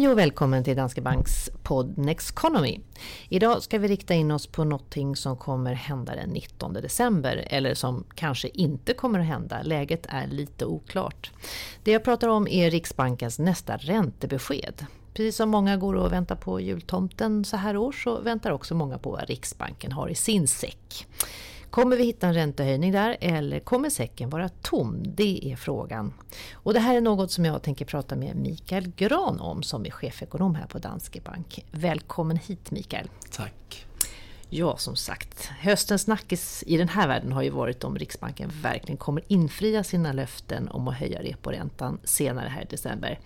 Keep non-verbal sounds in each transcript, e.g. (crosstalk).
Hej och välkommen till Danske Banks podd Next Economy. Idag ska vi rikta in oss på någonting som kommer hända den 19 december eller som kanske inte kommer att hända. Läget är lite oklart. Det jag pratar om är Riksbankens nästa räntebesked. Precis som många går och väntar på jultomten så här år så väntar också många på vad Riksbanken har i sin säck. Kommer vi hitta en räntehöjning där eller kommer säcken vara tom? Det är frågan. Och det här är något som jag tänker prata med Mikael Gran om som är chefekonom här på Danske Bank. Välkommen hit Mikael. Tack. Ja, som sagt, höstens snackis i den här världen har ju varit om Riksbanken verkligen kommer infria sina löften om att höja reporäntan senare här i december.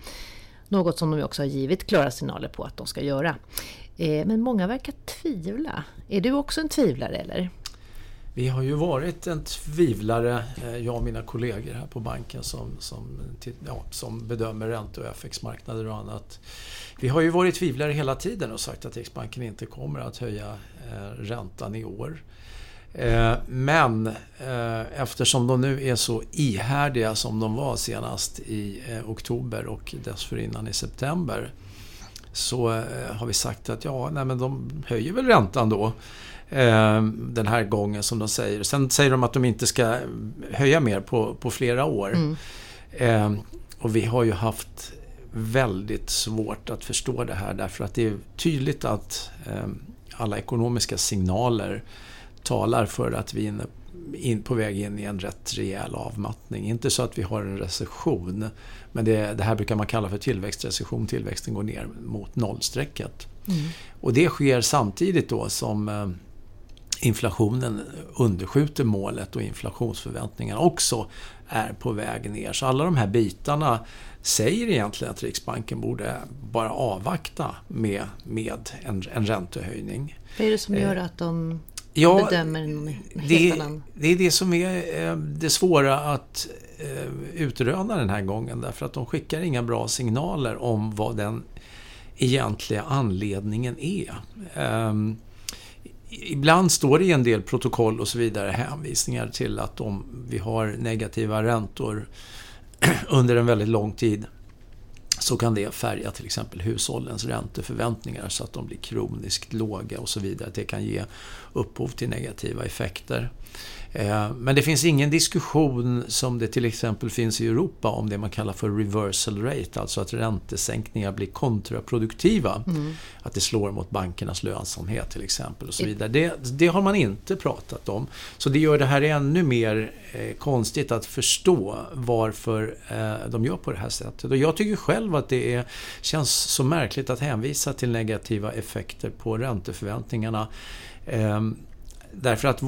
Något som de också har givit klara signaler på att de ska göra. Eh, men många verkar tvivla. Är du också en tvivlare eller? Vi har ju varit en tvivlare, eh, jag och mina kollegor här på banken som, som, ja, som bedömer ränte och FX-marknader och annat. Vi har ju varit tvivlare hela tiden och sagt att Riksbanken inte kommer att höja eh, räntan i år. Eh, men eftersom de nu är så ihärdiga som de var senast i oktober och dessförinnan i september så har vi sagt att ja, nej men de höjer väl räntan då. Eh, den här gången som de säger. Sen säger de att de inte ska höja mer på, på flera år. Mm. Eh, och vi har ju haft väldigt svårt att förstå det här därför att det är tydligt att eh, alla ekonomiska signaler talar för att vi är in, på väg in i en rätt rejäl avmattning. Inte så att vi har en recession, men det, det här brukar man kalla för tillväxtrecession. Tillväxten går ner mot nollstrecket. Mm. Och det sker samtidigt då som inflationen underskjuter målet och inflationsförväntningarna också är på väg ner. Så alla de här bitarna säger egentligen att Riksbanken borde bara avvakta med, med en, en räntehöjning. Vad är det som gör eh, att de ja, bedömer helt annan... Det är det som är eh, det svåra att eh, utröna den här gången därför att de skickar inga bra signaler om vad den egentliga anledningen är. Ehm, ibland står det i en del protokoll och så vidare hänvisningar till att om vi har negativa räntor (clears throat) under en väldigt lång tid så kan det färga till exempel hushållens ränteförväntningar så att de blir kroniskt låga och så vidare. Det kan ge upphov till negativa effekter. Eh, men det finns ingen diskussion som det till exempel finns i Europa om det man kallar för reversal rate, alltså att räntesänkningar blir kontraproduktiva. Mm. Att det slår mot bankernas lönsamhet till exempel. och så vidare. Det, det, har man inte pratat om. Så det gör det här ännu mer eh, konstigt att förstå varför eh, de gör på det här sättet. Och jag tycker själv att det är, känns så märkligt att hänvisa till negativa effekter på ränteförväntningarna. Ehm, Därför att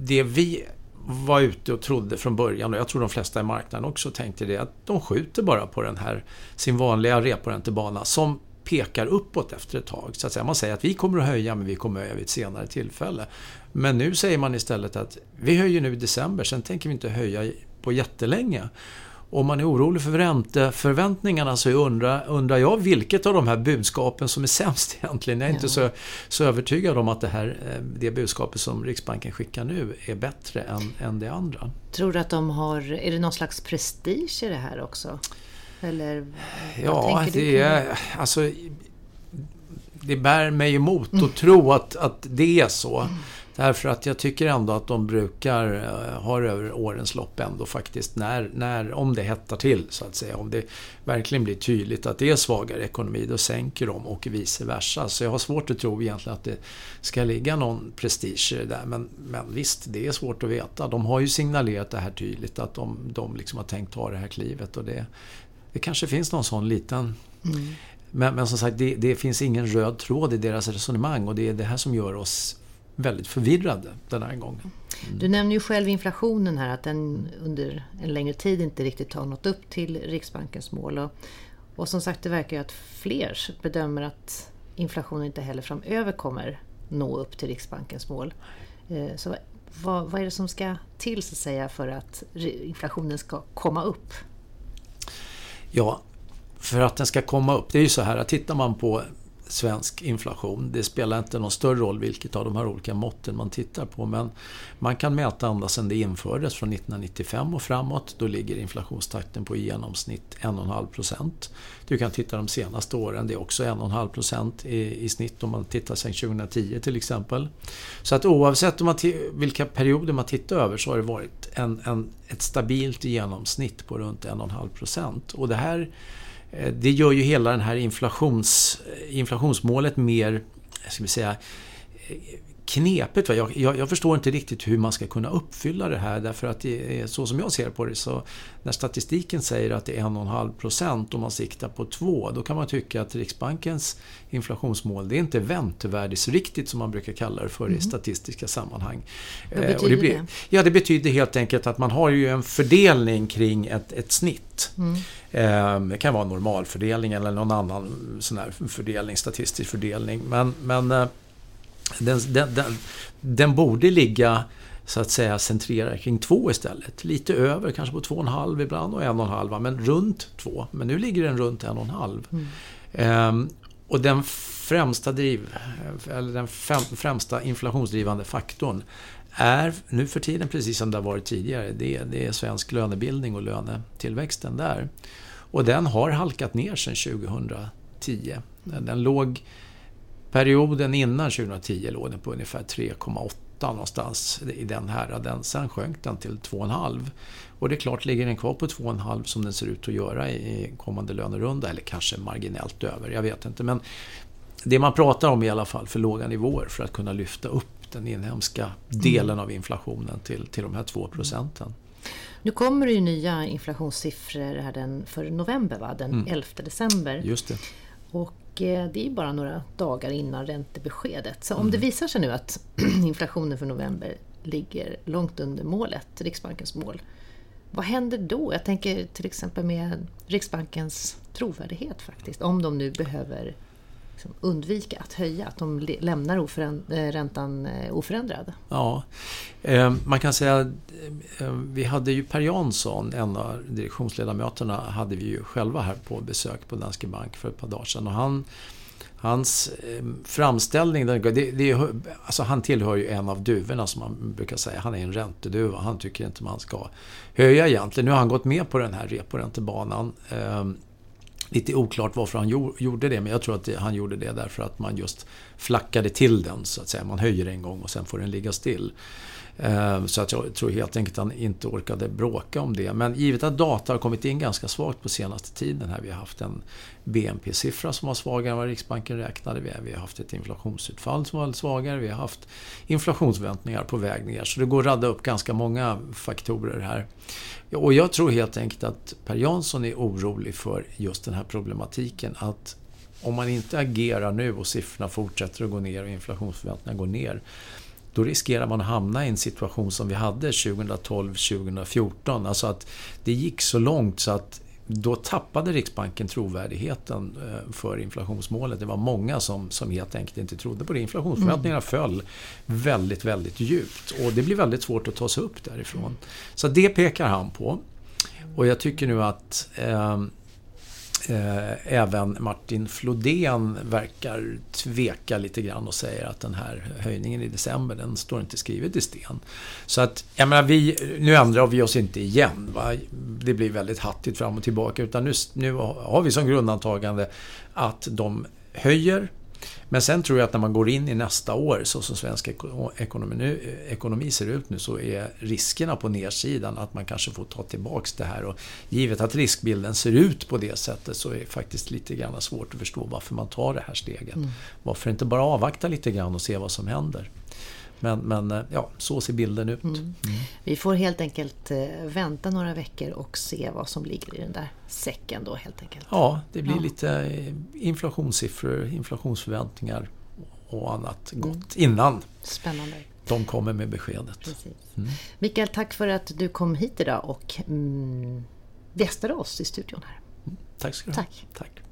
det vi var ute och trodde från början, och jag tror de flesta i marknaden också tänkte det, att de skjuter bara på den här sin vanliga reporäntebana som pekar uppåt efter ett tag. Så att säga. Man säger att vi kommer att höja, men vi kommer att höja vid ett senare tillfälle. Men nu säger man istället att vi höjer nu i december, sen tänker vi inte höja på jättelänge om man är orolig för ränteförväntningarna så undrar, undrar jag vilket av de här budskapen som är (laughs) sämst egentligen. Jag är ja. inte så, så övertygad om att det, här, eh, det budskapet som Riksbanken skickar nu är bättre än, än det andra. Tror du att de har, är det någon slags prestige i det här också? Eller ja, det är, alltså, det bär mig emot mm. att tro att, att det är så. Mm. Därför att jag tycker ändå att de brukar, eh, har över årens lopp ändå faktiskt, när, när, om det hettar till så att säga, om det verkligen blir tydligt att det är svagare ekonomi, då sänker de och vice versa. Så jag har svårt att tro egentligen att det ska ligga någon prestige i det där. Men, men visst, det är svårt att veta. De har ju signalerat det här tydligt, att de, de liksom har tänkt ta det här klivet. Och det, det kanske finns någon sån liten mm. Men, men som sagt, det, det, finns ingen röd tråd i deras resonemang och det är det här som gör oss väldigt förvirrade den här gången. Mm. Du nämner ju själv inflationen här, att den under en längre tid inte riktigt har nått upp till Riksbankens mål. Och, och som sagt, det verkar ju att fler bedömer att inflationen inte heller framöver kommer nå upp till Riksbankens mål. Eh, så vad, vad är det som ska till så att säga för att inflationen ska komma upp? Ja, för att den ska komma upp, det är ju så här att tittar man på svensk inflation. Det spelar inte någon större roll vilket av de här olika måtten man tittar på men man kan mäta ända sedan det infördes från 1995 och framåt. Då ligger inflationstakten på i genomsnitt 1,5% Du kan titta de senaste åren, det är också 1,5 i, i snitt om man tittar sedan 2010 till exempel. Så att oavsett om man vilka perioder man tittar över så har det varit en, en, ett stabilt genomsnitt på runt 1,5 Och det här Eh, det gör ju hela den här inflations, eh, inflationsmålet mer, eh, ska vi säga, knepigt. Jag, jag, jag, förstår inte riktigt hur man ska kunna uppfylla det här därför att det är, så som jag ser på det så när statistiken säger att det är 1,5 procent och man siktar på 2 då kan man tycka att Riksbankens inflationsmål det är inte väntevärdesriktigt som man brukar kalla det för mm. i statistiska sammanhang. Vad betyder eh, det, blir, det? Ja, det betyder helt enkelt att man har ju en fördelning kring ett, ett snitt. Mm. Eh, det kan vara en normalfördelning eller någon annan sån här fördelning, statistisk fördelning. Men, men eh, den, den, den, den, borde ligga så att säga centrerad kring två istället. Lite över, kanske på två och en halv ibland och en och en halv, men runt två. Men nu ligger den runt en och en halv. Mm. Ehm, och den främsta, driv, eller den främsta inflationsdrivande faktorn är nu för tiden, precis som det har varit tidigare, det, det är svensk lönebildning och lönetillväxten där. Och den har halkat ner sedan 2010. Den låg Perioden innan 2010 låg den på ungefär 3,8 någonstans i den häraden. Sen sjönk den till 2,5. Och det är klart, ligger den kvar på 2,5 som den ser ut att göra i kommande lönerunda, eller kanske marginellt över, jag vet inte. Men det man pratar om i alla fall för låga nivåer för att kunna lyfta upp den inhemska delen mm. av inflationen till, till de här 2 procenten. Nu kommer det ju nya inflationssiffror här den, för november, va? den mm. 11 december. Just det. Och det är bara några dagar innan räntebeskedet. Så om mm. det visar sig nu att (clears throat) inflationen för november ligger långt under målet, Riksbankens mål, vad händer då? Jag tänker till exempel med Riksbankens trovärdighet faktiskt, om de nu behöver liksom undvika att höja, att de lämnar oföränd eh, räntan eh, oförändrad? Ja, eh, man kan säga eh, vi hade ju Per Jansson, en av direktionsledamöterna, hade vi ju själva här på besök på Danske Bank för ett par dagar sedan. Och han, hans framställning, det, det, alltså han tillhör ju en av duvorna som man brukar säga. Han är en ränteduva. Han tycker inte man ska höja egentligen. Nu har han gått med på den här reporäntebanan ehm, lite oklart varför han gjorde det, men jag tror att han gjorde det därför att man just flackade till den, så att säga. Man höjer en gång och sen får den ligga still. Eh, så att jag tror helt enkelt att han inte orkade bråka om det. Men givet att data har kommit in ganska svagt på senaste tiden här. Vi har haft en BNP-siffra som var svagare än vad Riksbanken räknade. Vi har haft ett inflationsutfall som var svagare. Vi har haft inflationsväntningar på väg ner. Så det går att radda upp ganska många faktorer här. Och jag tror helt enkelt att Per Jansson är orolig för just den här problematiken. Att om man inte agerar nu och siffrorna fortsätter att gå ner och inflationsförväntningarna går ner då riskerar man att hamna i en situation som vi hade 2012-2014. Alltså att det gick så långt så att då tappade Riksbanken trovärdigheten eh, för inflationsmålet. Det var många som, som helt enkelt inte trodde på det. Inflationsförväntningarna mm. föll väldigt, väldigt djupt. Och det blir väldigt svårt att ta sig upp därifrån. Så det pekar han på. Och jag tycker nu att eh, Eh, även Martin Flodén verkar tveka lite grann och säger att den här höjningen i december, den står inte skrivet i sten. Så att, jag menar, vi, nu ändrar vi oss inte igen. Va? Det blir väldigt hattigt fram och tillbaka. Utan nu, nu har vi som grundantagande att de höjer men sen tror jag att när man går in i nästa år, så som svensk ekonomi, ekonomi ser ut nu, så är riskerna på nedsidan att man kanske får ta tillbaks det här. Och givet att riskbilden ser ut på det sättet så är det faktiskt lite grann svårt att förstå varför man tar det här steget. Mm. Varför inte bara avvakta lite grann och se vad som händer. Men, men eh, ja, så ser bilden ut. Mm. Mm. Vi får helt enkelt eh, vänta några veckor och se vad som ligger i den där säcken då helt enkelt. Ja, det blir ja. lite eh, inflationssiffror, inflationsförväntningar och annat gott mm. innan Spännande. de kommer med beskedet. Mm. Mikael, tack för att du kom hit idag och mm, gästade oss i studion här. Mm, tack ska du ha. Tack. tack.